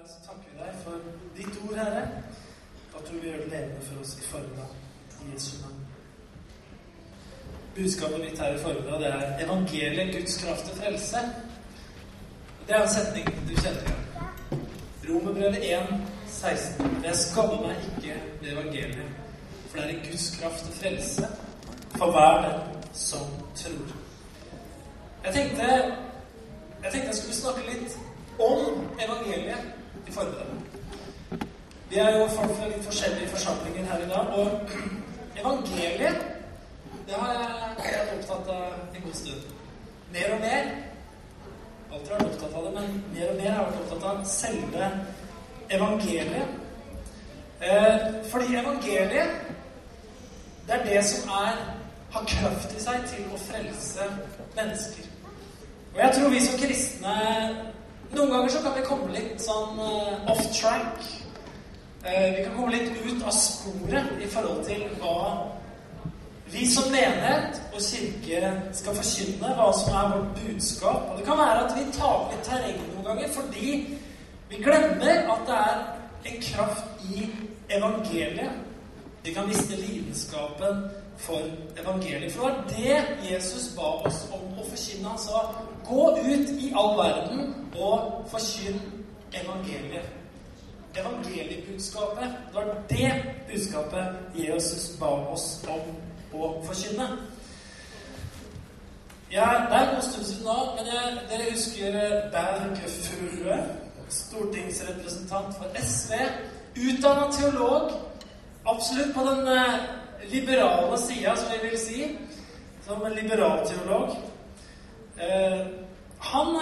Herre, så takker vi deg for ditt ord, Herre. At du vil gjøre det levende for oss i formiddag. I Jesu navn. Budskapet mitt her i formiddag det er evangeliet, Guds kraft til frelse. Det er en setning du kjenner igjen. Romerbrevet 1, 16. Jeg skammer meg ikke ved evangeliet, for det er i Guds kraft til frelse for hver den som tror. Jeg tenkte jeg tenkte jeg skulle snakke litt om evangeliet i formiddag. Vi er jo folk fra litt forskjellige forsamlinger her i dag, og evangeliet det har jeg vært opptatt av en god stund. Mer og mer. Alltid vært opptatt av det, men mer og mer har jeg vært opptatt av selve evangeliet. Eh, fordi evangeliet, det er det som er, har kraft i seg til å frelse mennesker. Og jeg tror vi som kristne Noen ganger så kan vi komme litt sånn uh, off track. Uh, vi kan komme litt ut av sporet i forhold til hva vi som menighet og kirke skal forkynne, hva som er vårt budskap. Og det kan være at vi tar litt terreng noen ganger fordi vi glemmer at det er en kraft i evangeliet. Vi kan miste lidenskapen for evangeliet. For det var det Jesus ba oss om å forkynne. Han sa Gå ut i all verden og forkynn evangeliet. Evangeliebudskapet. Det var det budskapet Jesus ba oss om å forkynne. Ja, det er en stund siden nå, men jeg, dere husker Berg Furre, stortingsrepresentant for SV. Utdanna teolog. Absolutt på den liberale sida, som vi vil si. Som en liberal teolog. Eh, han,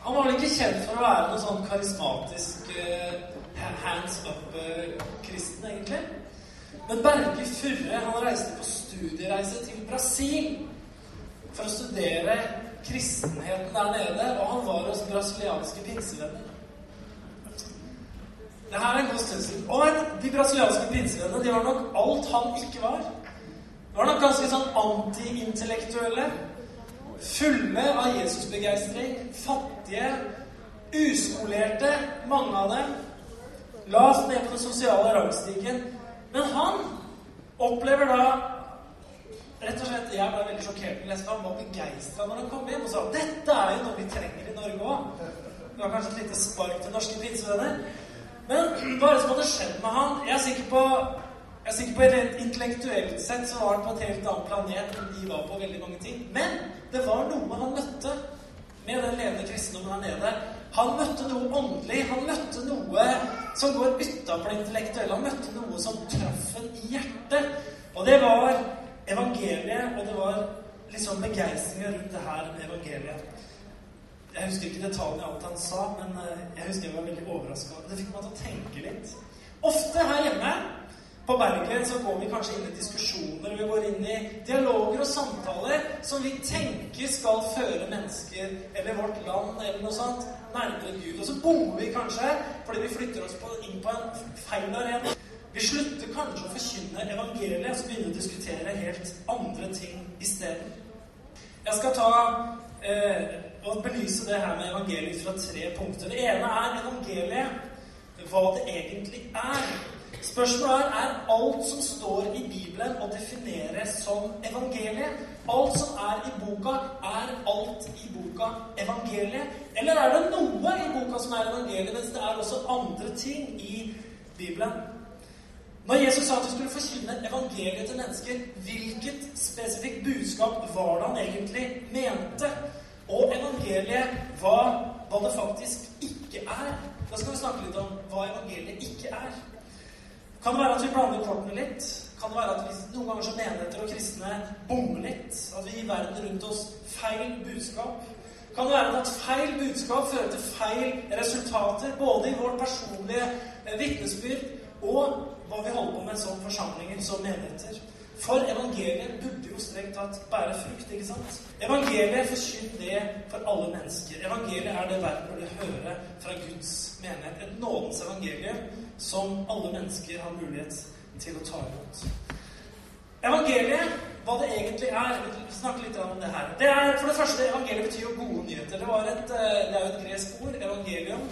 han, var vel ikke kjent for å være noen sånn karismatisk eh, hands up-kristen, egentlig. Men Berge Furre han reiste på studiereise til Brasil for å studere kristenheten der nede, og han var hos brasilianske pinsevenner. Det her er en god stund siden. Og de brasilianske pinsevennene de var nok alt han ikke var. De var nok ganske sånn antiintellektuelle. Fulle av Jesusbegeistring. Fattige. Uskolerte, mange av dem. Lavt ned på den sosiale rangstigen. Men han opplever da Rett og slett, Jeg ble veldig sjokkert når Han var begeistra når han kom hjem og sa dette er jo noe vi trenger i Norge òg. Det var kanskje et lite spark til norske pinsevenner. Men hva er det som hadde skjedd med han? Jeg er sikker på jeg er sikker på Rent Intellektuelt sett så var han på et helt annet planet enn de var på veldig mange ting. Men det var noe han møtte med den levende kristendommen her nede. Han møtte noe åndelig. Han møtte noe som går utafor det intellektuelle. Han møtte noe som traff ham i hjertet. Og det var evangeliet, og det var liksom begeistringa rundt det her med evangeliet. Jeg husker ikke detaljene i alt han sa, men jeg husker jeg var veldig overraska. Det fikk meg til å tenke litt. Ofte her hjemme på Bergen så går vi kanskje inn i diskusjoner, vi går inn i dialoger og samtaler som vi tenker skal føre mennesker, eller vårt land, eller noe sånt, nærmere Gud. Og så bommer vi kanskje fordi vi flytter oss på, inn på en feil arena. Vi slutter kanskje å forkynne evangeliet og så begynner å diskutere helt andre ting isteden. Jeg skal ta eh, og belyse det her med evangeliet fra tre punkter. Det ene er evangeliet, hva det egentlig er. Spørsmålet er er alt som står i Bibelen å definere som evangeliet. Alt som er i boka, er alt i boka evangeliet? Eller er det noe i boka som er evangeliet, mens det er også andre ting i Bibelen? Når Jesus sa at vi skulle forkynne evangeliet til mennesker, hvilket spesifikt budskap var det han egentlig mente? Og evangeliet, hva, hva det faktisk ikke er? Da skal vi snakke litt om hva evangeliet ikke er. Kan det være at vi blander kortene litt? Kan det være at vi noen ganger som menigheter og kristne bommer litt? At vi gir verden rundt oss feil budskap? Kan det være at feil budskap fører til feil resultater, både i vårt personlige vitnesbyrd og hva vi holder på med som forsamlinger, som menigheter? For evangeliet burde jo strengt tatt bære frukt, ikke sant? Evangeliet forkynner det for alle mennesker. Evangeliet er det verden burde høre fra Guds menighet. Et nådens evangelium som alle mennesker har mulighet til å ta imot. Evangeliet, hva det egentlig er Vi snakker litt om det her. Det er, for det første, Evangeliet betyr jo gode nyheter. Det, et, det er jo et gresk ord, evangelium,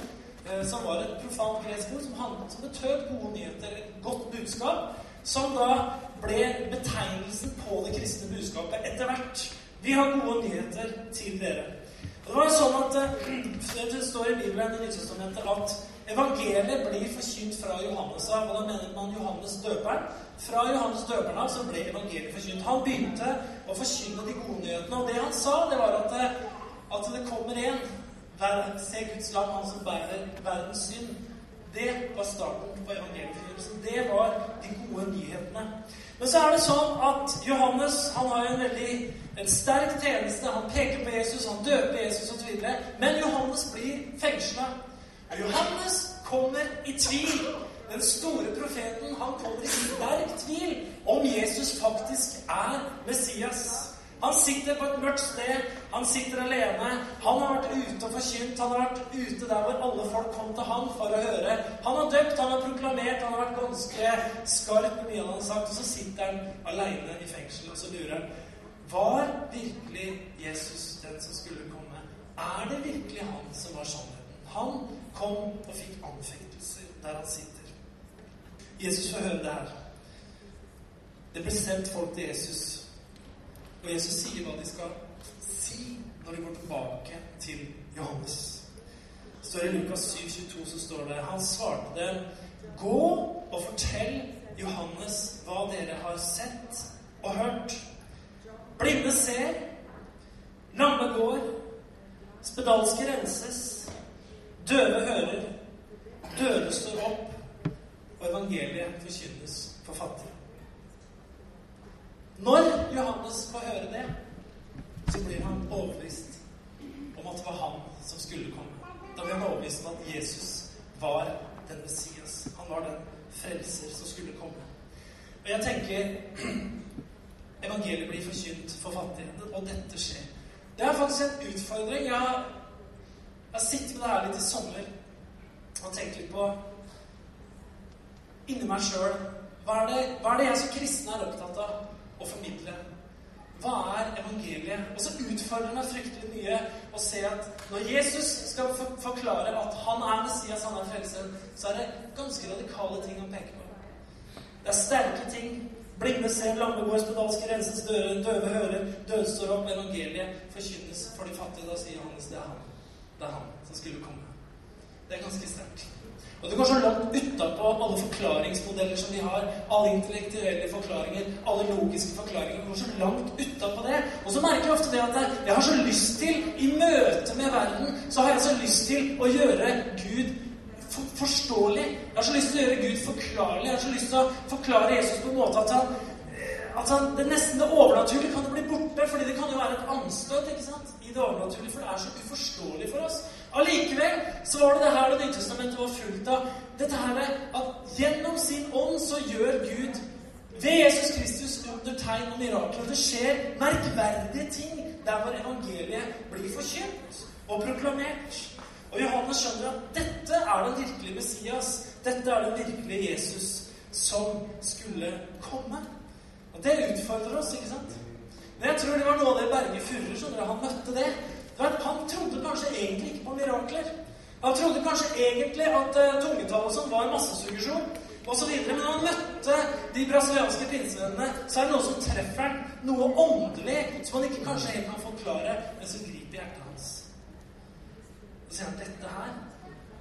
eh, som var et profant gresk ord som, handlet, som betød gode nyheter, et godt budskap, som da ble betegnelsen på det kristne budskapet etter hvert. Vi har gode nyheter til dere. Det var sånn at eh, Det står i Bibelen i Nytestamentet at evangeliet blir forkynt fra Johannes av. Og da mener man Johannes døperen. Fra Johannes døperen av så ble evangeliet forkynt. Han begynte å forkynne de gode nyhetene. Og det han sa, det var at, at det kommer en Se Guds lam, han som bærer verdens synd. Det var starten på evangelietforkynnelsen. Det var de gode nyhetene. Men så er det sånn at Johannes han har en veldig en sterk tjeneste. Han peker på Jesus, han døper Jesus osv. Men Johannes blir fengsla. Johannes kommer i tvil. Den store profeten han kommer i sterk tvil om Jesus faktisk er Messias. Han sitter på et mørkt sted. Han sitter alene. Han har vært ute og forkynt. Han har vært ute der hvor alle folk kom til han for å høre. Han har døpt, han har proklamert, han har vært ganske skarp med mye han har sagt. Og så sitter han alene i fengsel, og så lurer han Var virkelig Jesus den som skulle komme? Er det virkelig han som var sannheten? Han kom og fikk anfektelser der han sitter. Jesus får høre det her. Det ble sendt folk til Jesus og Jesus sier hva de skal si når de går tilbake til Johannes. Det står I Lukas 7, 22 så står det Han svarte dem, Gå og fortell Johannes hva dere har sett og hørt. Blinde ser, lamme går, spedalske renses, døve hører, døde står opp, og evangeliet forkynnes for fattige. Når Johannes får høre det, så blir han overbevist om at det var han som skulle komme. Da blir han overbevist om at Jesus var den Messias. Han var den frelser som skulle komme. Og jeg tenker Evangeliet blir forkynt for fattige, og dette skjer. Det er faktisk en utfordring. Jeg har, sittet med det her litt i sommer og tenkt litt på inni meg sjøl hva, hva, er det jeg som kristen er opptatt av? Å formidle. Hva er evangeliet? Og så utfordrer meg fryktelig mye å se at når Jesus skal forklare at han er Messias, han er frelseren, så er det ganske radikale ting han peker på. Det er sterke ting. Blinde ser, lamme går, spedalske renses, døde, døve hører, døde står opp. Evangeliet forkynnes for de fattige. Da sier Johannes det er han. Det er han som skulle komme. Det er ganske sterkt. Og det går så langt utapå alle forklaringsmodeller som vi har, alle intellektuelle forklaringer, alle logiske forklaringer. Det går så langt utapå det. Og så merker jeg ofte det at jeg har så lyst til, i møte med verden, så har jeg så lyst til å gjøre Gud for forståelig. Jeg har så lyst til å gjøre Gud forklarlig. Jeg har så lyst til å forklare Jesus på en måte at han at han, det nesten det overnaturlige kan bli borte, fordi det kan jo være et anstøt ikke sant? i det overnaturlige, for det er så uforståelig for oss. Allikevel så var det det her Det nye testamentet var fullt av. Dette her at gjennom sin ånd så gjør Gud ved Jesus Kristus under tegn og mirakler. Det skjer merkverdige ting der hvor evangeliet blir forkynt og proklamert. Og Johannes skjønner at dette er den virkelige Messias. Dette er den virkelige Jesus som skulle komme. Og det utfordrer oss, ikke sant? Men jeg tror det var noe av det Berge Furre skjønner, Han møtte det. Han trodde kanskje egentlig ikke på mirakler. Han trodde kanskje egentlig at uh, tungetallet var massesuggesjon osv. Men når han møtte de brasilianske pinsevennene, så er det noe som treffer ham. Noe åndelig som han ikke kanskje helt kan forklare, men som griper hjertet hans. Så sier han dette her,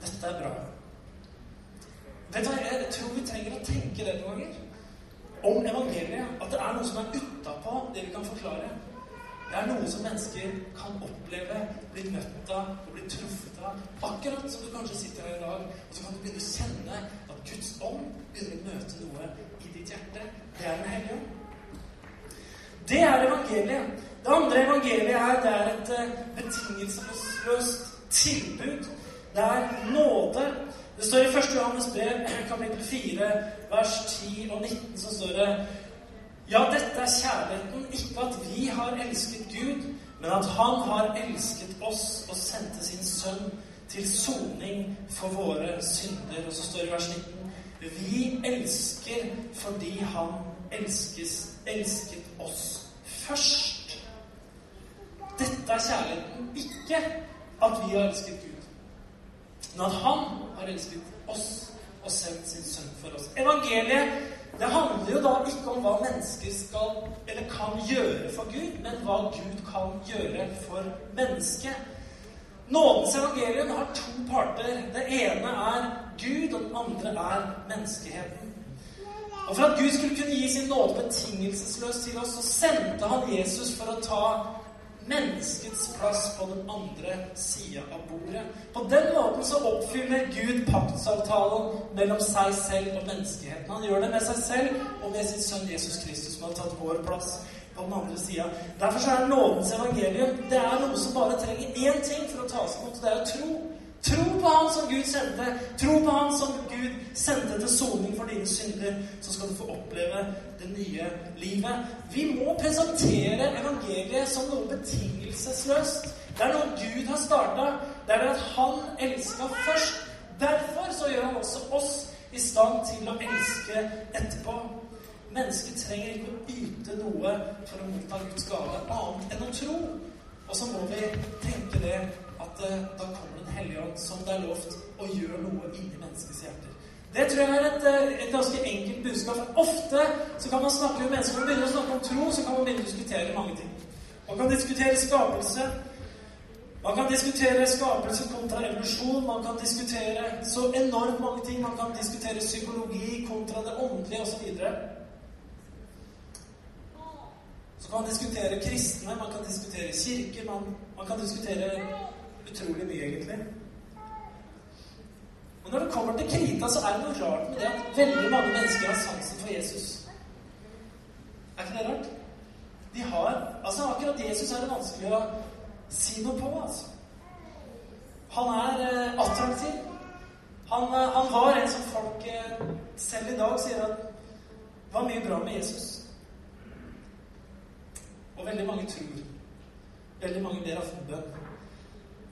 dette er bra. Vet du hva, Jeg tror vi trenger å tenke det noen ganger. Om evangeliet. At det er noe som er utapå det vi kan forklare. Det er noe som mennesker kan oppleve, bli møtt av og bli truffet av. Akkurat som du kanskje sitter her i dag, og så kan du begynne å kjenne at Guds ånd begynner å møte noe i ditt hjerte. Det er Den hellige ånd. Det er evangeliet. Det andre evangeliet her, det er et eh, betingelsesløst tilbud. Det er nåde. Det står i 1. Johannes brev, kapittel 4, vers 10 og 19, så står det ja, dette er kjærligheten. Ikke at vi har elsket Gud, men at Han har elsket oss og sendte sin sønn til soning for våre synder. Og så står det i vers 19 Vi elsker fordi Han elskes, elsket oss først. Dette er kjærligheten. Ikke at vi har elsket Gud. men at han har elsket oss og sendt sin sønn for oss. Evangeliet det handler jo da ikke om hva mennesker skal eller kan gjøre for Gud, men hva Gud kan gjøre for mennesket. Nådens evangelium har to parter. Det ene er Gud, og den andre er menneskeheten. Og For at Gud skulle kunne gi sin nåde betingelsesløst til oss, så sendte han Jesus for å ta menneskets plass på den andre sida av bordet. På den måten så oppfyller Gud paktsavtalen mellom seg selv og menneskeheten. Han gjør det med seg selv og med sin sønn Jesus Kristus, som har tatt vår plass på den andre sida. Derfor så er nådens evangelium det er noe som bare trenger én ting for å tas imot, det er å tro. Tro på Han som Gud sendte. Tro på Han som Gud sendte til soning for dine synder. Så skal du få oppleve det nye livet. Vi må presentere evangeliet som noe betingelsesløst. Det er noe Gud har starta. Det er det at Han elska først. Derfor så gjør Han også oss i stand til å elske etterpå. Mennesket trenger ikke å yte noe for å motta Guds gave, annet enn å tro. Og så må vi tenke det at uh, da kommer Den hellige ånd, som det er lovt, og gjør noe inni menneskets hjerter. Det tror jeg er et, eh, et, ganske enkelt budskap. Ofte så kan man snakke med mennesker og begynne å snakke om tro, så kan man begynne å diskutere mange ting. Man kan diskutere skapelse. Man kan diskutere skapelse kontra revolusjon. Man kan diskutere så enormt mange ting. Man kan diskutere psykologi kontra det åndelige osv. Så kan man diskutere kristne, man kan diskutere kirke, man, man kan diskutere utrolig mye, egentlig. Og når det kommer til krita, så er det noe rart med det at veldig mange mennesker har sansen for Jesus. Er ikke det rart? De har Altså, akkurat Jesus er det vanskelig å si noe på, altså. Han er eh, attraktiv. Han, eh, han, var en som folk eh, selv i dag sier at var mye bra med Jesus. Og veldig mange tror. Veldig mange ber av bønn.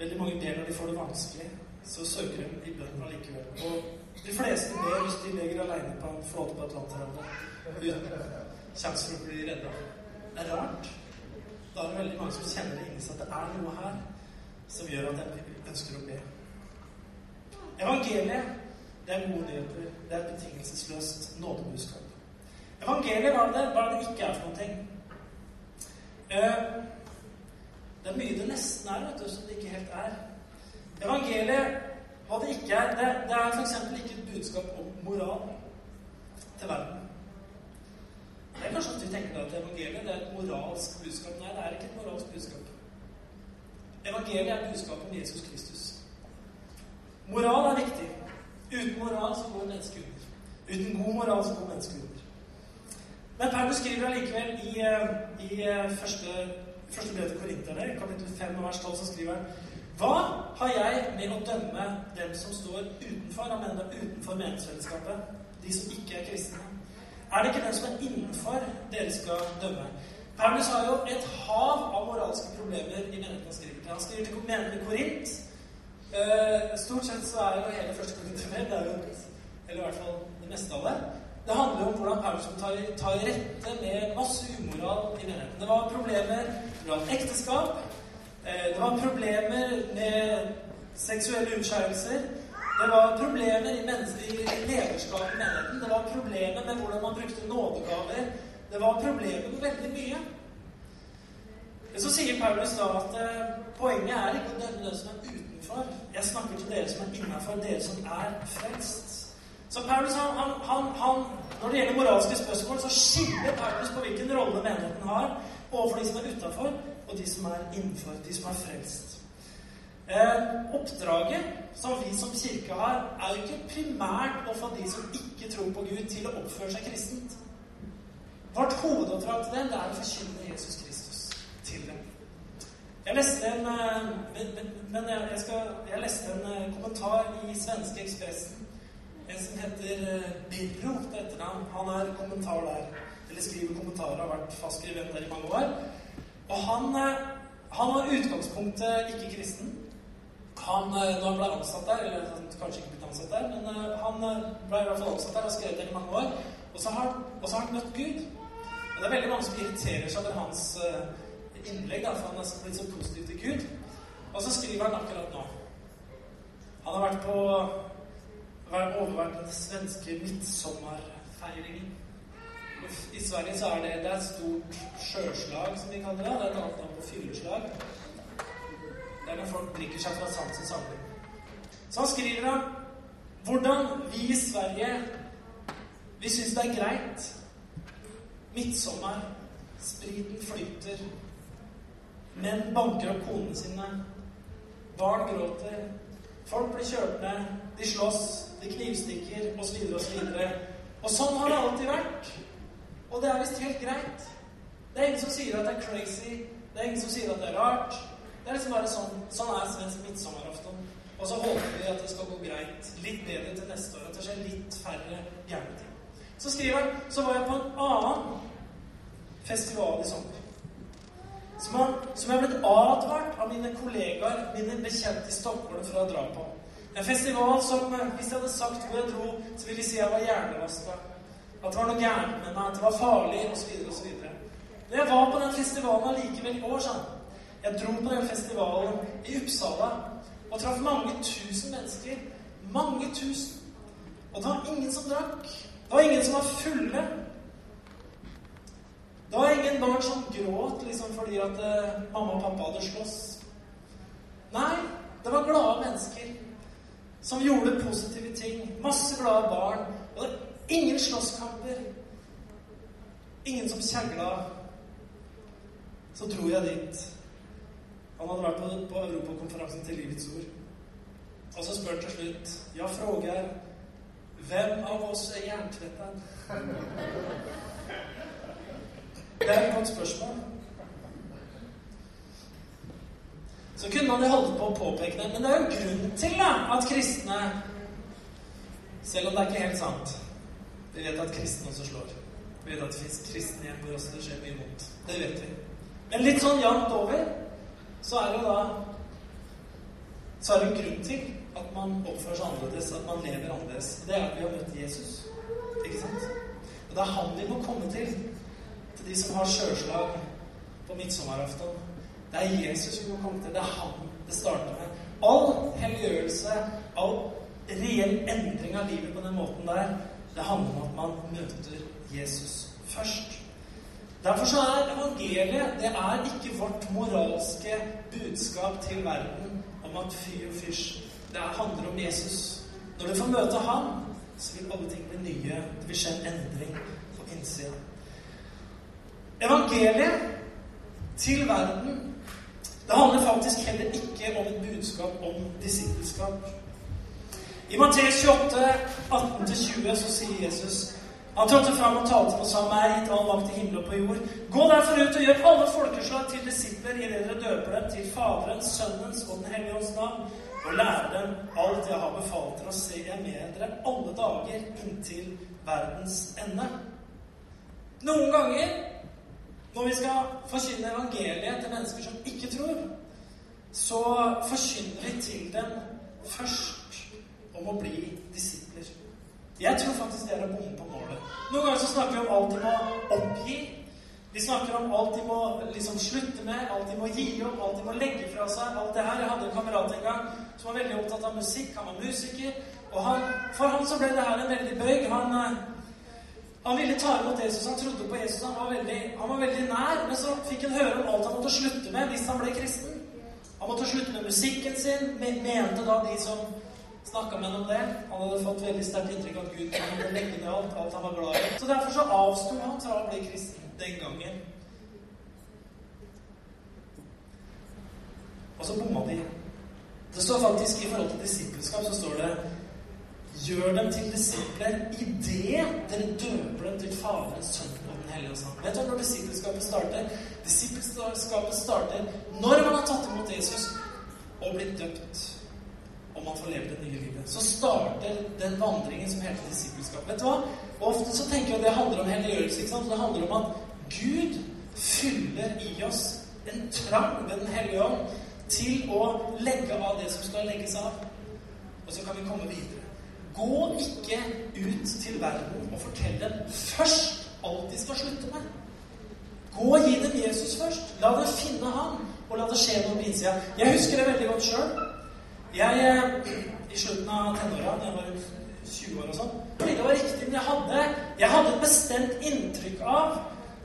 Veldig mange ber når de får det vanskelig. Så søker de i bønnen allikevel. Og de fleste ber hvis de ligger aleine på en flåte på Atlanterhavet uten sjanse for å bli redda. Det er rart. Da er det veldig mange som kjenner det inni seg at det er noe her som gjør at de ønsker å be. Evangeliet det er gode nyheter. Det er et betingelsesløst nådebudskap. Evangeliet, hva er det, er det ikke er for noe? Det er mye det nesten er, vet du, som det ikke helt er. Evangeliet, hva det ikke er Det, det er f.eks. ikke et budskap om moral til verden. Det er kanskje at vi tenker at evangeliet det er et moralsk budskap. Nei, det er ikke et moralsk budskap. Evangeliet er budskapet om Jesus Kristus. Moral er viktig. Uten moral så går mennesket under. Uten god moral så går mennesket under. Men Paulus skriver allikevel i, eh, i eh, første, første brev til korinterne, kapittel 5 vers 12, så skriver han Hva har jeg med å dømme dem som står utenfor? Han mener utenfor menighetsfellesskapet. De som ikke er kristne. Er det ikke dem som er innenfor, dere skal dømme? Paulus har jo et hav av moralske problemer i menigheten han skriver til. Han skriver til menigheten Korint. Uh, stort sett så er jo hele første korinterbrev er Eller i hvert fall det meste av det. Det handler om hvordan Paulus tar, tar rette med masse umoral i menigheten. Det var problemer blant ekteskap. Eh, det var problemer med seksuelle utskeielser. Det var problemer i, i lederskapet i menigheten. Det var problemer med hvordan man brukte nådegaver. Det var problemer med veldig mye. Så sier Paulus da at eh, poenget er ikke å dømme den som er utenfor. Jeg snakker til dere som er innafor, dere som er frelst. Så Paulus, han, han, han, Når det gjelder moralske spørsmål, så skiller Paulus på hvilken rolle menigheten har overfor de som er utafor, og de som er innenfor, de som er frelst. Eh, oppdraget som vi som kirke har, er jo ikke primært å få de som ikke tror på Gud, til å oppføre seg kristent. Vårt hovedoppdrag til dem det er å forkynne Jesus Kristus til dem. Jeg leste en, eh, men, jeg, skal, jeg leste en eh, kommentar i svenske Ekspressen en som heter eh, Birro til etternavn. Han er kommentar der. Eller skriver kommentarer, har vært fast skribent der i mange år. Og han, eh, han var utgangspunktet ikke kristen. Han, eh, når han ble ansatt der, eller kanskje ikke blitt ansatt der, men han ble i hvert fall ansatt der og skrevet der i mange år. Og så har han møtt Gud. Og det er veldig mange som irriterer seg over hans innlegg, da, for han er blitt så positiv til Gud. Og så skriver han akkurat nå Han har vært på overvært den svenske midtsommerfeiringen. I Sverige så er det, det er et stort sjøslag, som vi kaller det. Det er et annet navn på fylleslag. Det er når folk drikker seg fra sans og samling. Så han skriver da hvordan vi i Sverige vi syns det er greit. Midtsommer, spriten flyter, menn banker opp konene sine, barn gråter, folk blir kjørt ned, de slåss, de knivstikker osv. osv. Og sånn har det alltid vært. Og det er visst helt greit. Det er ingen som sier at det er crazy. Det er ingen som sier at det er rart. Det er liksom bare sånn. Sånn er svensk midtsommeraften. Og så håper vi at det skal gå greit. Litt bedre til neste år. At det skjer litt færre gærne. Så skriver han så var jeg på en annen festival i sommer. Som, han, som jeg blitt advart av mine kollegaer, mine bekjente i Stockholm, for å dra på. En festival som, hvis jeg hadde sagt hvor jeg dro, så ville de si jeg var hjernevaska. At det var noe gærent med meg, at det var farlig, osv. osv. Men jeg var på den festivalen allikevel i år, sånn. Jeg dro på den festivalen i Uppsala og traff mange tusen mennesker. Mange tusen. Og det var ingen som drakk. Det var ingen som var fulle. Det var ingen barn som gråt liksom fordi at uh, mamma og pappa hadde slåss. Nei, det var glade mennesker som gjorde positive ting. Masse glade barn. Og det Ingen slåsskamper. Ingen som kjegla. Så dro jeg dit. Han hadde vært på, på Europakonferansen til Livets Ord. Og så spør til slutt Ja, frågar hvem av oss er jerntvetteren? Det er et godt spørsmål. Så kunne man jo holde på å påpeke det, men det er jo grunn til da, at kristne Selv om det er ikke helt sant vi vet at kristne også slår. Vi vet at det fins kristne hjem hvor også det skjer mye vondt. Det vet vi. Men litt sånn jevnt over så er det jo da Så er det en grunn til at man oppfører seg annerledes, at man lever annerledes. Det er at vi har møtt Jesus. Ikke sant? Og det er han vi må komme til. Til de som har sjøslag på midtsommeraften. Det er Jesus vi må komme til. Det er han det starter med. All helliggjørelse, all reell endring av livet på den måten der, det handler om at man møter Jesus først. Derfor så er evangeliet det er ikke vårt moralske budskap til verden om at fy og fysj. Det handler om Jesus. Når du får møte ham, så vil alle ting bli nye. Det vil skje en endring på innsida. Evangeliet til verden det handler faktisk heller ikke om et budskap om disippelskap. I Matteus 28, 18-20 så sier Jesus han trådte fram og talte og sa meg gitt all makt i himmel og på jord. Gå derfor ut og gjør alle folkeslag til disipler det dere døper dem til Faderens, Sønnens og Den hellige ånds navn, og lære dem alt jeg har befalt dere, og se jeg med dere alle dager inntil verdens ende. Noen ganger når vi skal forkynne evangeliet til mennesker som ikke tror, så forkynner vi til dem først om å bli disipler. Jeg tror faktisk det er å bomme på målet. Noen ganger så snakker vi om alt de må oppgi. Vi snakker om alt de må liksom slutte med, alt de må gi opp, alt de må legge fra seg. alt det her. Jeg hadde en kamerat en gang som var veldig opptatt av musikk. Han var musiker. Og han, for han så ble det her en veldig bøyg. Han, eh, han ville ta imot Jesus. Han trodde på Jesus. Han var, veldig, han var veldig nær. Men så fikk han høre om alt han måtte slutte med hvis han ble kristen. Han måtte slutte med musikken sin, mente da de som Snakka med ham om det. Han hadde fått veldig sterkt inntrykk av at Gud kunne legge ned alt, alt han var glad i. Så derfor så avsto han fra å bli kristen den gangen. Og så bomma de. Det står faktisk i forhold til disippelskap så står det Gjør dem til disipler idet dere døper dem til Faderen, Sønnen og Den hellige ånd. Vet du når disippelskapet starter? Disippelskapet starter når man har tatt imot Jesus og blitt døpt om man får leve det nye livet. Så starter den vandringen som heter disippelskap. Vet du hva? Og ofte så tenker jeg at det handler om helliggjørelse. ikke sant? Det handler om at Gud fyller i oss en trang ved Den hellige ånd til å legge av det som skal legges av. Og så kan vi komme videre. Gå ikke ut til verden og fortell dem først alt de skal slutte med. Gå og gi dem Jesus først. La dem finne ham, og la det skje noe på innsida. Jeg husker det veldig godt sjøl. Jeg, eh, I slutten av tenåra, da jeg var 20 år og sånn Det var riktig, men jeg hadde, jeg hadde et bestemt inntrykk av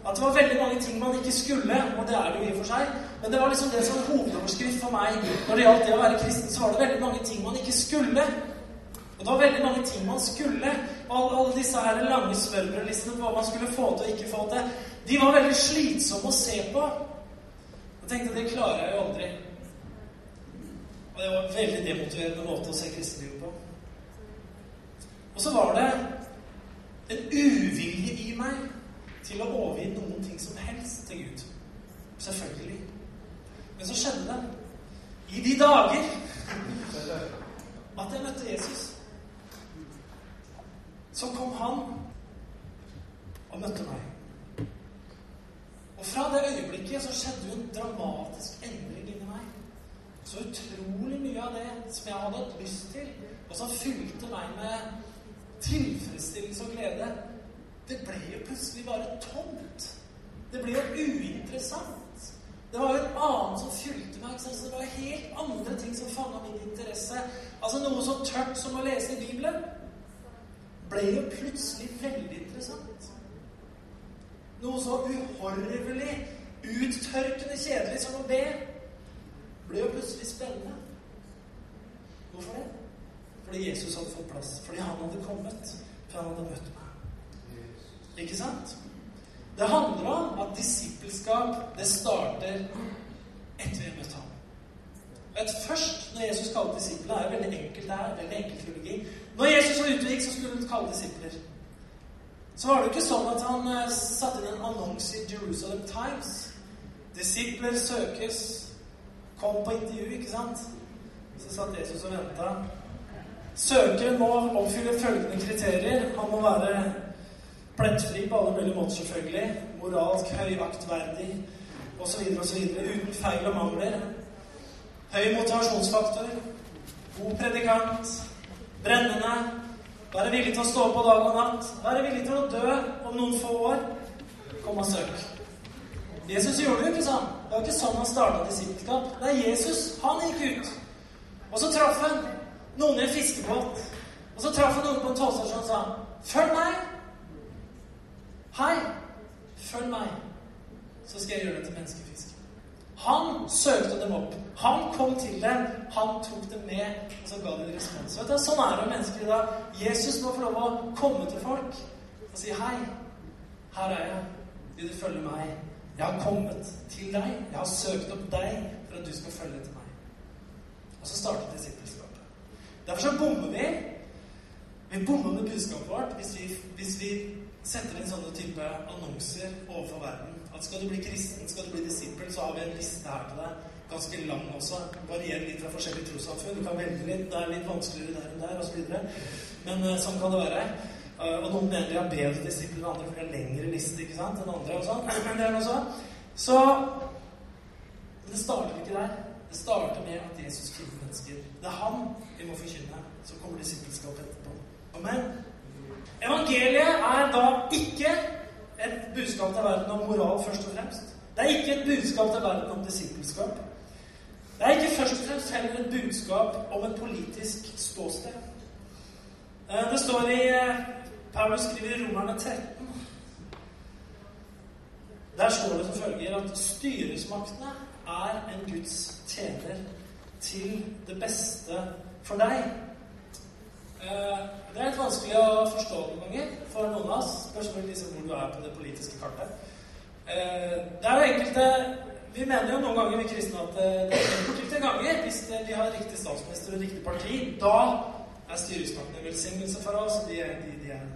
at det var veldig mange ting man ikke skulle, og det er det jo i og for seg, men det var liksom det som hovedoverskrift for meg når det gjaldt det å være kristen, så var det veldig mange ting man ikke skulle. Og det var veldig mange ting man skulle. Alle, alle disse her lange smørbrødlistene på hva man skulle få til og ikke få til, de var veldig slitsomme å se på. Jeg tenkte det klarer jeg jo aldri. Og det var en veldig demotiverende måte å se kristenlivet på. Og så var det en uvilje i meg til å overgi noen ting som helst til Gud. Selvfølgelig. Men så skjedde det. I de dager at jeg møtte Jesus, så kom han og møtte meg. Og fra det øyeblikket så skjedde jo en dramatisk endring. Så utrolig mye av det som jeg hadde hatt lyst til, og som fylte meg med tilfredsstillelse og glede, det ble jo plutselig bare tomt. Det ble jo uinteressant. Det var jo en annen som fylte meg. Så det var helt andre ting som fanga min interesse. Altså Noe så tørt som å lese i Bibelen ble jo plutselig veldig interessant. Noe så uhorvelig, uttørkende kjedelig som å be ble jo plutselig spennende. Hvorfor det? Fordi Jesus hadde fått plass. Fordi han hadde kommet. For han hadde møtt meg. Ikke sant? Det handler om at disippelskap, det starter etter vi har møtt ham. Vet, først, når Jesus kalte disipler, er veldig enkelt det er, veldig enkel teologi. Når Jesus var ute så skulle han kalle disipler. Så var det jo ikke sånn at han uh, satte inn en annonse i Jerusalem Times. Disipler søkes. Kom på intervju, ikke sant? Så satt Jesus og venta. Søkeren må oppfylle følgende kriterier. Han må være Plettfri på alle mulige måter, selvfølgelig. Moralsk høyaktverdig osv. osv. Uten feil og mangler. Høy motivasjonsfaktor. God predikant. Brennende. Være villig til å stå på dag og natt. Være villig til å dø om noen få år. Kom og søk. Jesus gjorde det jo ikke sånn. Det var ikke sånn han starta disippelskap. Det er Jesus. Han gikk ut. Og så traff han noen i en fiskebåt. Og så traff han noen på en tollstasjon og sa 'Følg meg'. Hei, følg meg, så skal jeg gjøre deg til menneskefisk. Han søkte dem opp. Han kom til dem. Han tok dem med, og så ga de respons. Vet du, sånn er det mennesker i dag. Jesus må få lov å komme til folk og si hei. Her er jeg. Vil du følge meg? Jeg har kommet til deg. Jeg har søkt opp deg for at du skal følge til meg. Og så startet disippelskapet. Derfor så bommer vi. Vi bommer med budskapet vårt hvis vi, hvis vi setter inn sånne type annonser overfor verden. At skal du bli kristen, skal du bli disippel, så har vi en liste her til deg. Ganske lang også. Varierer litt fra forskjellige trossamfunn. Du kan velge litt. Det er litt vanskeligere der enn der, osv. Men uh, sånn kan det være. Uh, og noen mener de har bedre disipler enn andre, for de har lengre liste ikke sant, enn andre. og sånn. Men det er noe sånn. Så det starter ikke der. Det starter med at Jesus finner mennesker. Det er han vi må forkynne. Så kommer disippelskapet etterpå. Amen. Evangeliet er da ikke et budskap til verden om moral, først og fremst. Det er ikke et budskap til verden om disippelskap. Det er ikke først og fremst heller et budskap om et politisk ståsted. Eh, det står i eh, Paulus skriver i Romerne 13 Der står det som følger at styresmaktene er en Guds tjener til det beste for deg. Eh, det er litt vanskelig å forstå noen ganger for noen av oss. Spørs liksom hvor du er på det politiske kartet. Eh, det er jo enkelte Vi mener jo noen ganger, vi kristne, at eh, det er enkelte ganger, hvis vi har riktig statsminister og riktig parti, da er styresmaktene en velsignelse for oss. De, de, de er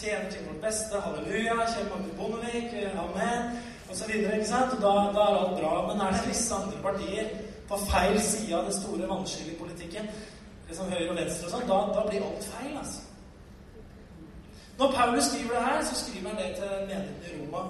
tjener til vårt beste. Halleluja. Kjell Magne Bondevik. Amen. Og så videre? Og da, da er alt bra. Men er det visse andre partier på feil side av det store vannskillet i politikken, liksom høyre og venstre og sånn, da, da, blir alt feil, altså. Når Paulus skriver det her, så skriver han det til menigheten i Roma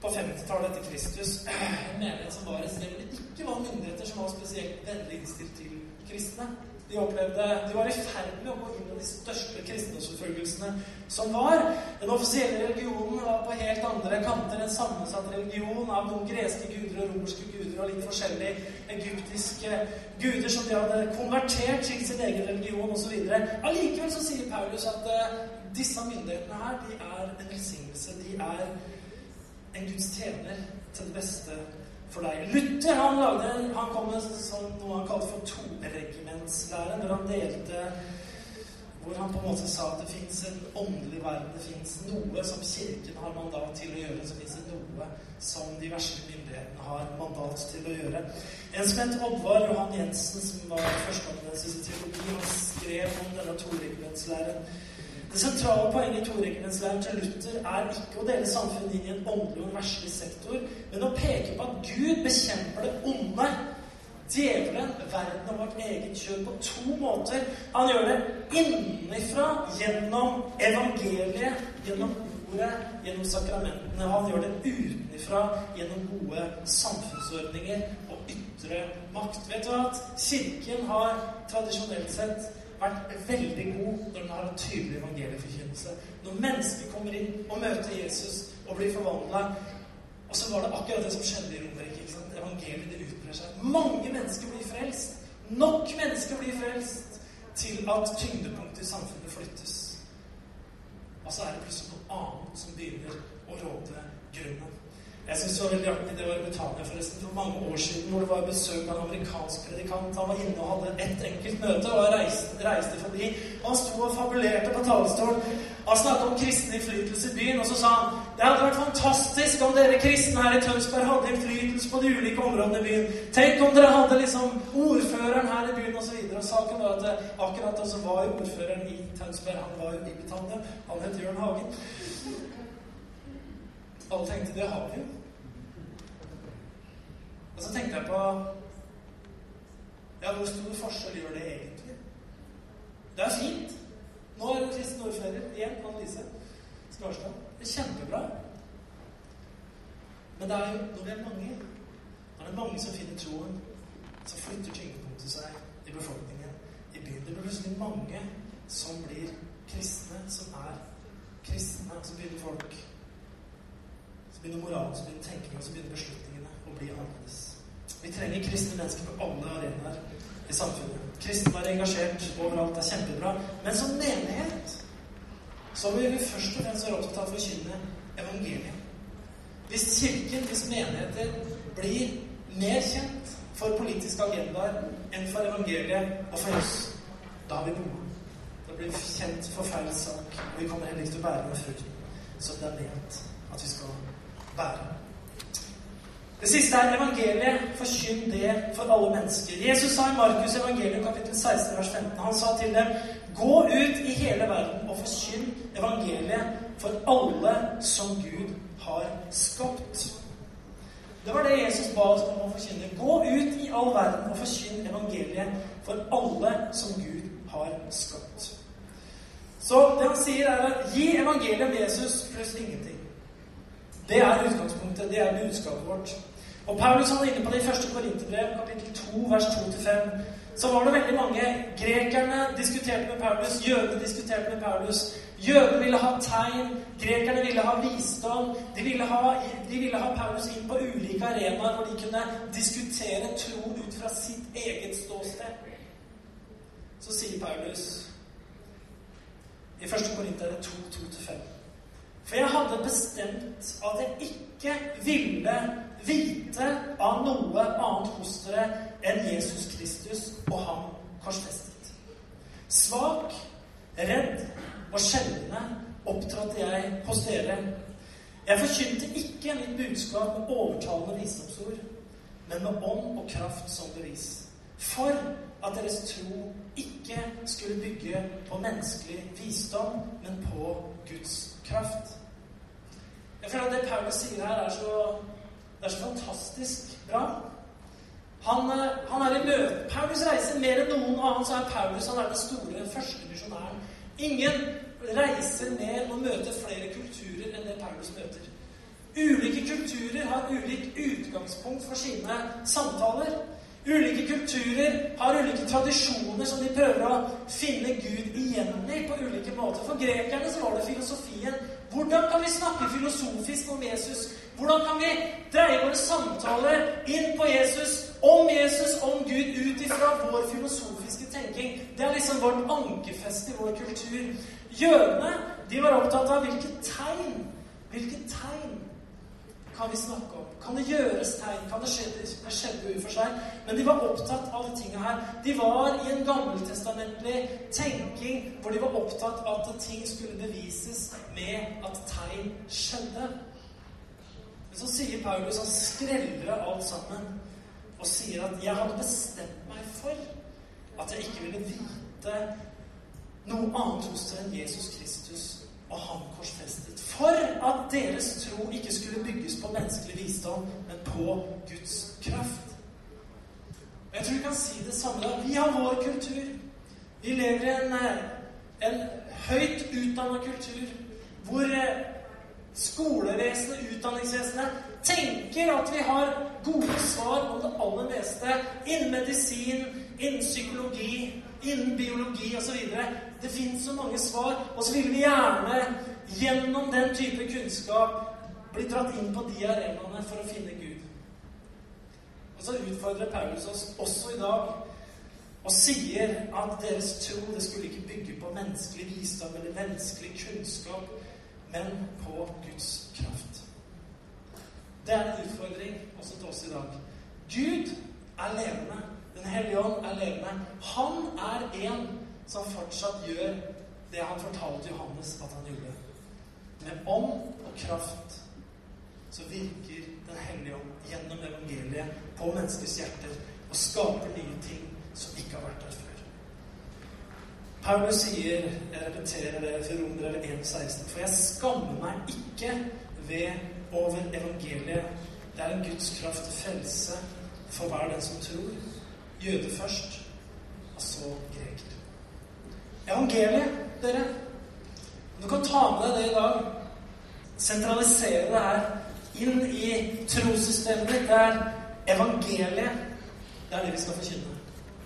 på 50-tallet etter Kristus. En menighet som var et sted hvor det ikke var myndigheter som var spesielt vennlig innstilt til kristne. De opplevde, de var i ferd med å gå inn i de største kristendomsforfølgelsene som var. Den offisielle religionen var på helt andre kanter. En sammensatt religion av noen greske guder og romerske guder og litt forskjellige egyptiske guder som de hadde konvertert til sin egen religion osv. Allikevel så sier Paulus at uh, disse myndighetene her, de er en velsignelse. De er en Guds tjener til det beste for deg. Luther han, lagde, han kom med sånn, noe han kalte for toregimentslæren, hvor han delte hvor han på en måte sa at det fins en åndelig verden, det fins noe som Kirken har mandat til å gjøre, så fins det noe som de verste myndighetene har mandat til å gjøre. En som het Oddvar Johan Jensen, som var førsteamanuensis i teologi, han skrev om denne toregimentslæren. Det sentrale poenget i toregimentslæren til Luther er ikke å dele samfunnet inn i en åndelig og verslig sektor, men å peke på at Gud bekjemper det onde, djevelen, verden og vårt eget kjønn på to måter. Han gjør det innenfra gjennom evangeliet, gjennom ordet, gjennom sakramentene. Han gjør det utenfra gjennom gode samfunnsordninger og ytre makt. Vet du at Kirken har tradisjonelt sett vært veldig god når den har en tydelig evangelieforkynnelse. Når mennesker kommer inn og møter Jesus og blir forvandla. Og så var det akkurat det som skjedde i Romerike. Evangeliet det utbrer seg. Mange mennesker blir frelst. Nok mennesker blir frelst til at tyngdepunktet i samfunnet flyttes. Og så er det plutselig noe annet som begynner å råde grunnen. Jeg syns det var veldig artig. Det var i Britannia forresten for mange år siden, hvor det var besøk av en amerikansk predikant. Han var inne og hadde ett enkelt møte, og reiste, reiste forbi. Han sto og fabulerte på talerstolen. Han snakket om kristen innflytelse i byen, og så sa han det hadde vært fantastisk om dere kristne her i Tønsberg hadde innflytelse på de ulike områdene i byen. Tenk om dere hadde liksom ordføreren her i byen, osv. Og, og saken var at akkurat også var ordføreren i Tønsberg, han var jo i Britannia. Han het Jørn Hagen. Alle tenkte det har vi jo. Og så tenkte jeg på Ja, hvor stor forskjell gjør det egentlig? Det er fint. Nå er det kristen ordfører igjen, Anne-Lise Skarstad. Det er kjempebra. Men det er jo når vi er mange, når det er mange som finner troen, så flytter tyngdepunktet seg i befolkningen, i byen. Det blir plutselig mange som blir kristne, som er kristne. som begynner folk så begynner moralen, så begynner tenkingen, så begynner beslutningene å bli annerledes. Vi trenger kristne mennesker på alle arenaer i samfunnet. Kristne er engasjert overalt, det er kjempebra. Men som menighet så vil vi først og fremst være opptatt av å forkynne evangeliet. Hvis Kirken, hvis menigheter, blir mer kjent for politiske agendaer enn for evangeliet og for oss, da har vi bomma. Da blir vi kjent for feil sak, og vi kommer heller ikke til å bære med frukten som det er ment at vi skal bære. Det siste er evangeliet. Forkynn det for alle mennesker. Jesus sa i Markus evangelium kapittel 16 vers 15 Han sa til dem Gå ut i hele verden og forkynn evangeliet for alle som Gud har skapt. Det var det Jesus ba oss om å forkynne. Gå ut i all verden og forkynn evangeliet for alle som Gud har skapt. Så det han sier, er gi evangeliet om Jesus pluss ingenting. Det er utgangspunktet. Det er budskapet vårt. Og Paulus han er inne på det i første Korinterbrev, kapittel 2, vers 2-5. Så var det veldig mange Grekerne diskuterte med Paulus, jødene diskuterte med Paulus. Jødene ville ha tegn, grekerne ville ha visdom. De ville ha, de ville ha Paulus inn på ulike arenaer hvor de kunne diskutere tro ut fra sitt eget ståsted. Så sier Paulus i første Korinter 2, 2-5 for jeg hadde bestemt at jeg ikke ville vite av noe annet hos dere enn Jesus Kristus og ham korsfestet. Svak, redd og skjelvende opptrådte jeg hos dere. Jeg forkynte ikke mitt budskap med overtalende visdomsord, men med ånd og kraft som bevis. For at deres tro ikke skulle bygge på menneskelig visdom, men på Guds kraft. Jeg føler at det Paulus sier her, er så, det er så fantastisk bra. Han, eh, han er i møte Paulus reiser mer enn noen annen, så er Paulus han er den store første misjonæren. Ingen reiser mer og møter flere kulturer enn det Paulus møter. Ulike kulturer har ulikt utgangspunkt for sine samtaler. Ulike kulturer har ulike tradisjoner som de prøver å finne Gud igjen i på ulike måter. For grekerne så var det filosofien. Hvordan kan vi snakke filosofisk om Jesus? Hvordan kan vi dreie våre samtaler inn på Jesus, om Jesus, om Gud, ut ifra vår filosofiske tenking? Det er liksom vårt ankerfeste i vår kultur. Jødene de var opptatt av hvilke tegn Hvilke tegn kan vi snakke om? Kan det gjøres tegn? Kan det skje? Skjedde for seg. Men de var opptatt av de tingene her. De var i en gammeltestamentlig tenking hvor de var opptatt av at ting skulle bevises med at tegn skjedde. Men så sier Paulus han skreller alt sammen og sier at 'jeg hadde bestemt meg for at jeg ikke ville vite noe annet hos deg enn Jesus Kristus og ham korsfestet. For at deres tro ikke skulle bygges på menneskelig visdom, men på Guds kraft. Jeg tror vi kan si det samme da. Vi har vår kultur. Vi lever i en, eh, en høyt utdanna kultur hvor eh, skolevesenet, utdanningsvesenet, tenker at vi har gode svar om det aller meste innen medisin, innen psykologi, innen biologi osv. Det fins så mange svar, og så vil vi gjerne gjennom den type kunnskap bli dratt inn på de arenaene for å finne Gud. Og så utfordrer Paulus oss også i dag og sier at deres tro det skulle ikke bygge på menneskelig visdom eller menneskelig kunnskap, men på Guds kraft. Det er en utfordring også til oss i dag. Gud er levende. Den hellige ånd er levende. Han er en som fortsatt gjør det han fortalte Johannes at han gjorde. Med ånd og kraft så virker Den hellige ånd gjennom evangeliet på menneskers hjerter og skaper nye ting som ikke har vært der før. Paulus sier, jeg repeterer det til Romere 1,16, for jeg skammer meg ikke ved over evangeliet. Det er en Guds kraft til frelse for hver den som tror. Jøde først, og så greker. Evangeliet, dere Du kan ta med deg det i dag. Sentralisere det her inn i trossystemet ditt. Det er evangeliet. Det er det vi skal forkynne.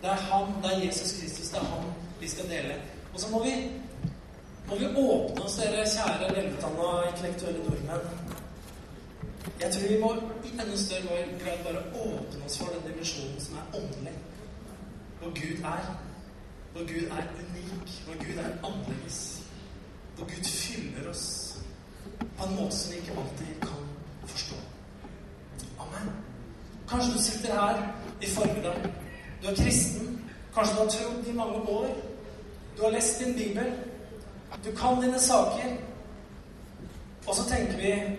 Det er Han, det er Jesus Kristus, det er Han vi skal dele. Og så må vi, må vi åpne oss, dere kjære velutdanna intellektuelle nordmenn. Jeg tror vi må i enda større grad bare åpne oss for den dimensjonen som er åndelig. Hvor Gud er. Hvor Gud er unik. Hvor Gud er annerledes. Hvor Gud fyller oss på en måte som vi ikke alltid kan forstå. Amen. Kanskje du sitter her i formiddag. Du er kristen. Kanskje du har trodd i mange år. Du har lest din bibel. Du kan dine saker. Og så tenker vi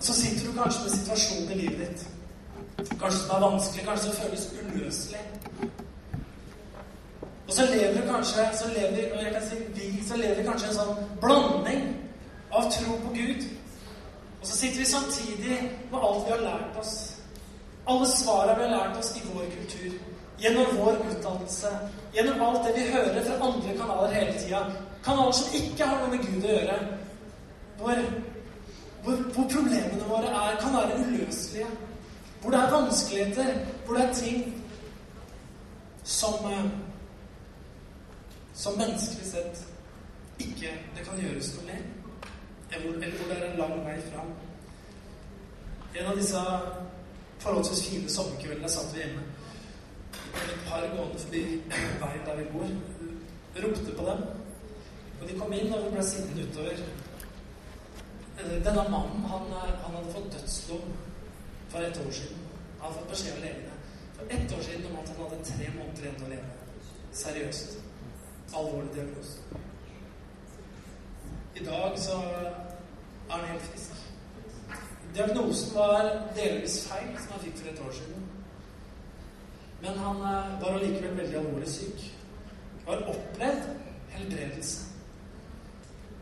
Så sitter du kanskje med situasjonen i livet ditt. Kanskje som er vanskelig, kanskje som føles uløselig. Og så lever du kanskje så lever, og jeg kan si vi, så lever kanskje en sånn blanding av tro på Gud. Og så sitter vi samtidig med alt vi har lært oss. Alle svarene vi har lært oss i vår kultur. Gjennom vår utdannelse. Gjennom alt det vi hører fra andre kanaler hele tida. Kanaler som ikke har noe med Gud å gjøre. Hvor, hvor, hvor problemene våre er, kan være uløselige. Hvor det er vanskeligheter. Hvor det er ting som som menneskelig sett ikke det kan gjøres noe med. Eller hvor det er en lang vei fram. En av disse forholdsvis fine sommerkveldene satt vi hjemme. Et par gående forbi veien der vi bor. Ropte på dem. Og de kom inn, og vi ble sittende utover. Denne mannen han, han hadde fått dødsdom for et år siden. Han hadde fått beskjed av legene for ett år siden om at han hadde tre måneder igjen å leve. Seriøst. Alvorlig diagnose. I dag så er han helt frisk. Diagnosen var delvis feil, som han fikk for et år siden. Men han var allikevel veldig alvorlig syk. Har opplevd helbredelse.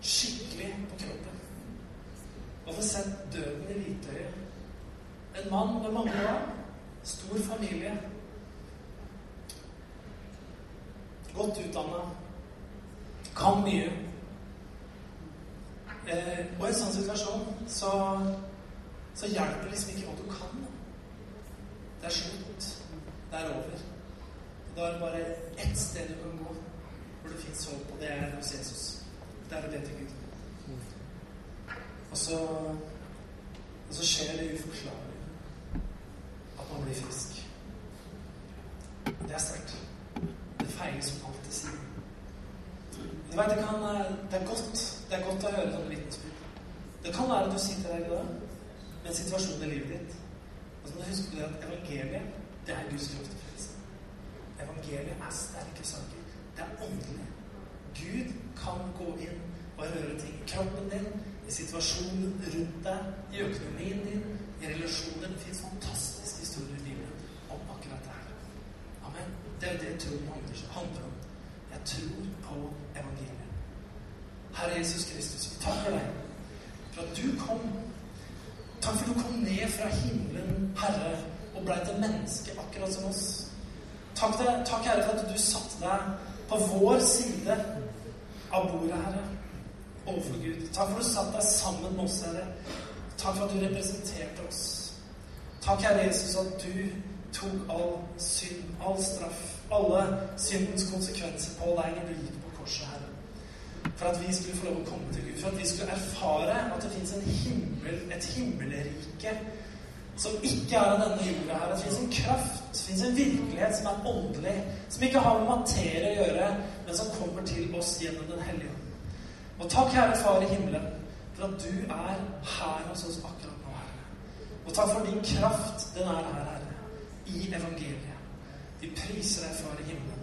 Skikkelig på kroppen. Og få sett døden i hvitøyet. En mann med mange barn. Stor familie. Godt utdanna. Kan mye. Eh, og i en sånn situasjon så, så hjelper det liksom ikke hva du kan. Det er slutt. Det er over. Da er det bare ett sted du kan gå hvor det fins håp, og det er hos Jesus. Det er å be til Gud. Og så, og så skjer det uforklarlige. At man blir frisk. Det er sterkt. Det feiler som alltid sier. Du vet, det, kan, det, er godt, det er godt å høre sånne vitnesbyrd. Det kan være at du sitter der i dag med en situasjon i livet ditt. Og så må du huske at evangeliet, det er Guds kraft til frelse. Evangeliet er sterke saker. Det er åndelig. Gud kan gå inn og røre ting i kroppen din, i situasjonen rundt deg, i økonomien din, i relasjoner. Det fins fantastiske historier i livet om akkurat det her. Amen. Det er det troen handler om. Jeg tror på evangeliet. Herre Jesus Kristus, vi takker deg for at du kom. Takk for du kom ned fra himmelen, Herre, og blei et menneske akkurat som oss. Takk, takk, Herre, for at du satte deg på vår side av bordet, Herre, overfor Gud. Takk for at du satte deg sammen med oss, Herre. Takk for at du representerte oss. Takk, Herre Jesus, at du tok all synd, all straff, alle syndens konsekvenser på deg når du gikk på korset, Herre. For at vi skulle få lov å komme til Gud. For at vi skulle erfare at det fins himmel, et himmelrike som ikke er av denne jorda her. Det fins en kraft, det fins en virkelighet som er åndelig, som ikke har med materie å gjøre, men som kommer til oss gjennom Den hellige ånd. Og takk, Herre Far i himmelen, for at du er her hos oss akkurat nå, Herre. Og takk for din kraft, den er her, Herre, i evangeliet. Vi priser deg, Far i himmelen.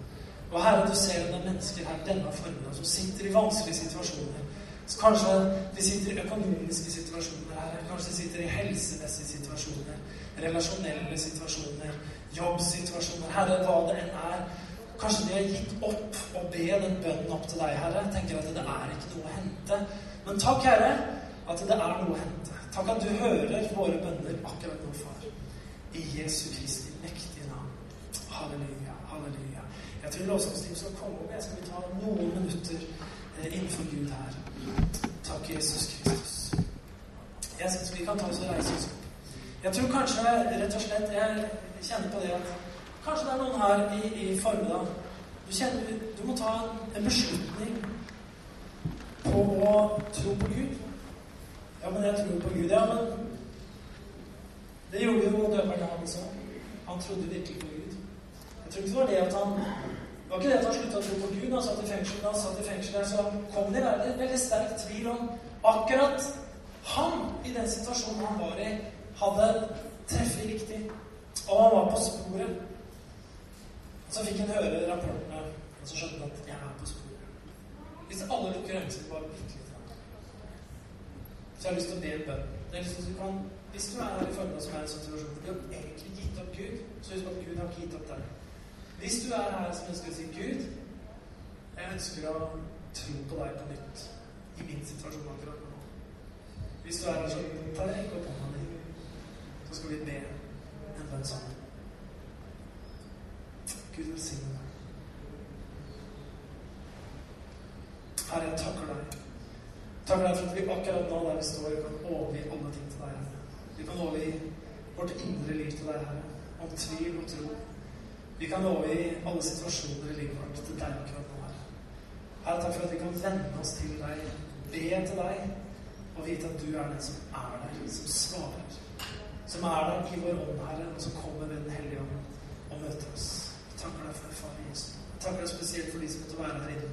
Og Herre, du ser noen mennesker her denne formiddagen som sitter i vanskelige situasjoner. Så kanskje de sitter i økonomiske situasjoner her. Kanskje de sitter i helsemessige situasjoner. Relasjonelle situasjoner. Jobbsituasjoner. Herre, hva det enn er. Kanskje de har gitt opp å be den bønnen opp til deg, Herre. Tenker at det er ikke noe å hente. Men takk, Herre, at det er noe å hente. Takk at du hører våre bønner akkurat nå, far. I Jesu Kristi mektige navn. Halleluja, halleluja. Jeg tror lovsangsteam skal komme opp. Jeg skal ta noen minutter eh, innenfor Gud her. Takk, Jesus Kristus. Jeg syns vi kan ta oss og reise oss opp. Jeg tror kanskje rett og slett Jeg kjenner på det at kanskje det er noen her i, i formiddag du, kjenner, du må ta en beslutning på å tro på Gud. Ja, men jeg tror på Gud. Ja, men det gjorde jo døperen han også. Han trodde virkelig på Gud. Jeg tror ikke det var det at han var ikke det at han slutta å tro på Gud. Han satt i fengsel, da han satt i fengsel så kom det veldig, veldig sterk tvil om akkurat han, i den situasjonen han var i, hadde treffet riktig. Og han var på sporet. Så fikk han høre rapportene, og så skjønte han at jeg er på sporet. Hvis alle lukker øynene sine bare bitte litt Så jeg har lyst til å be en bønn. Det er liksom, du hvis du er her i formiddag som er i en situasjon hvor du har egentlig gitt opp Gud, så husk at Gud har ikke gitt opp deg. Hvis du er her som ønsker å si Gud, jeg ønsker å tro på deg på nytt i min situasjon akkurat nå. Hvis du er her sånn, ta rekk opp hånda di, så skal vi be en bønn sammen. Gud velsigne deg. Herre, jeg takker deg. Takker deg for at vi akkurat nå der vi står, kan overgi alle ting til deg. Vi kan overgi vårt indre liv til deg, Herre. Om tvil og tro. Vi kan overgi alle situasjoner i livet vårt til deg akkurat nå. Herre. Herre, takk for at vi kan vende oss til deg, be til deg, og vite at du er den som er der, som svarer. Som er der i vår ånd, Herre, og som kommer med Den hellige ånd og møter oss. Takker deg for Far Jesus. Jeg takker deg spesielt for de som måtte være her inne,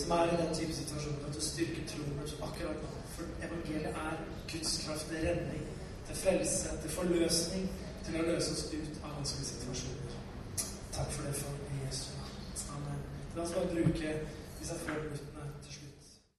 som er i den type situasjonen at du styrker troen akkurat nå. For evangeliet er Guds kraft til redning, til frelse, til forløsning, til å løse oss ut av vanskelige situasjoner. Takk for det, Far Jesu. Amen. La oss bare bruke disse få minuttene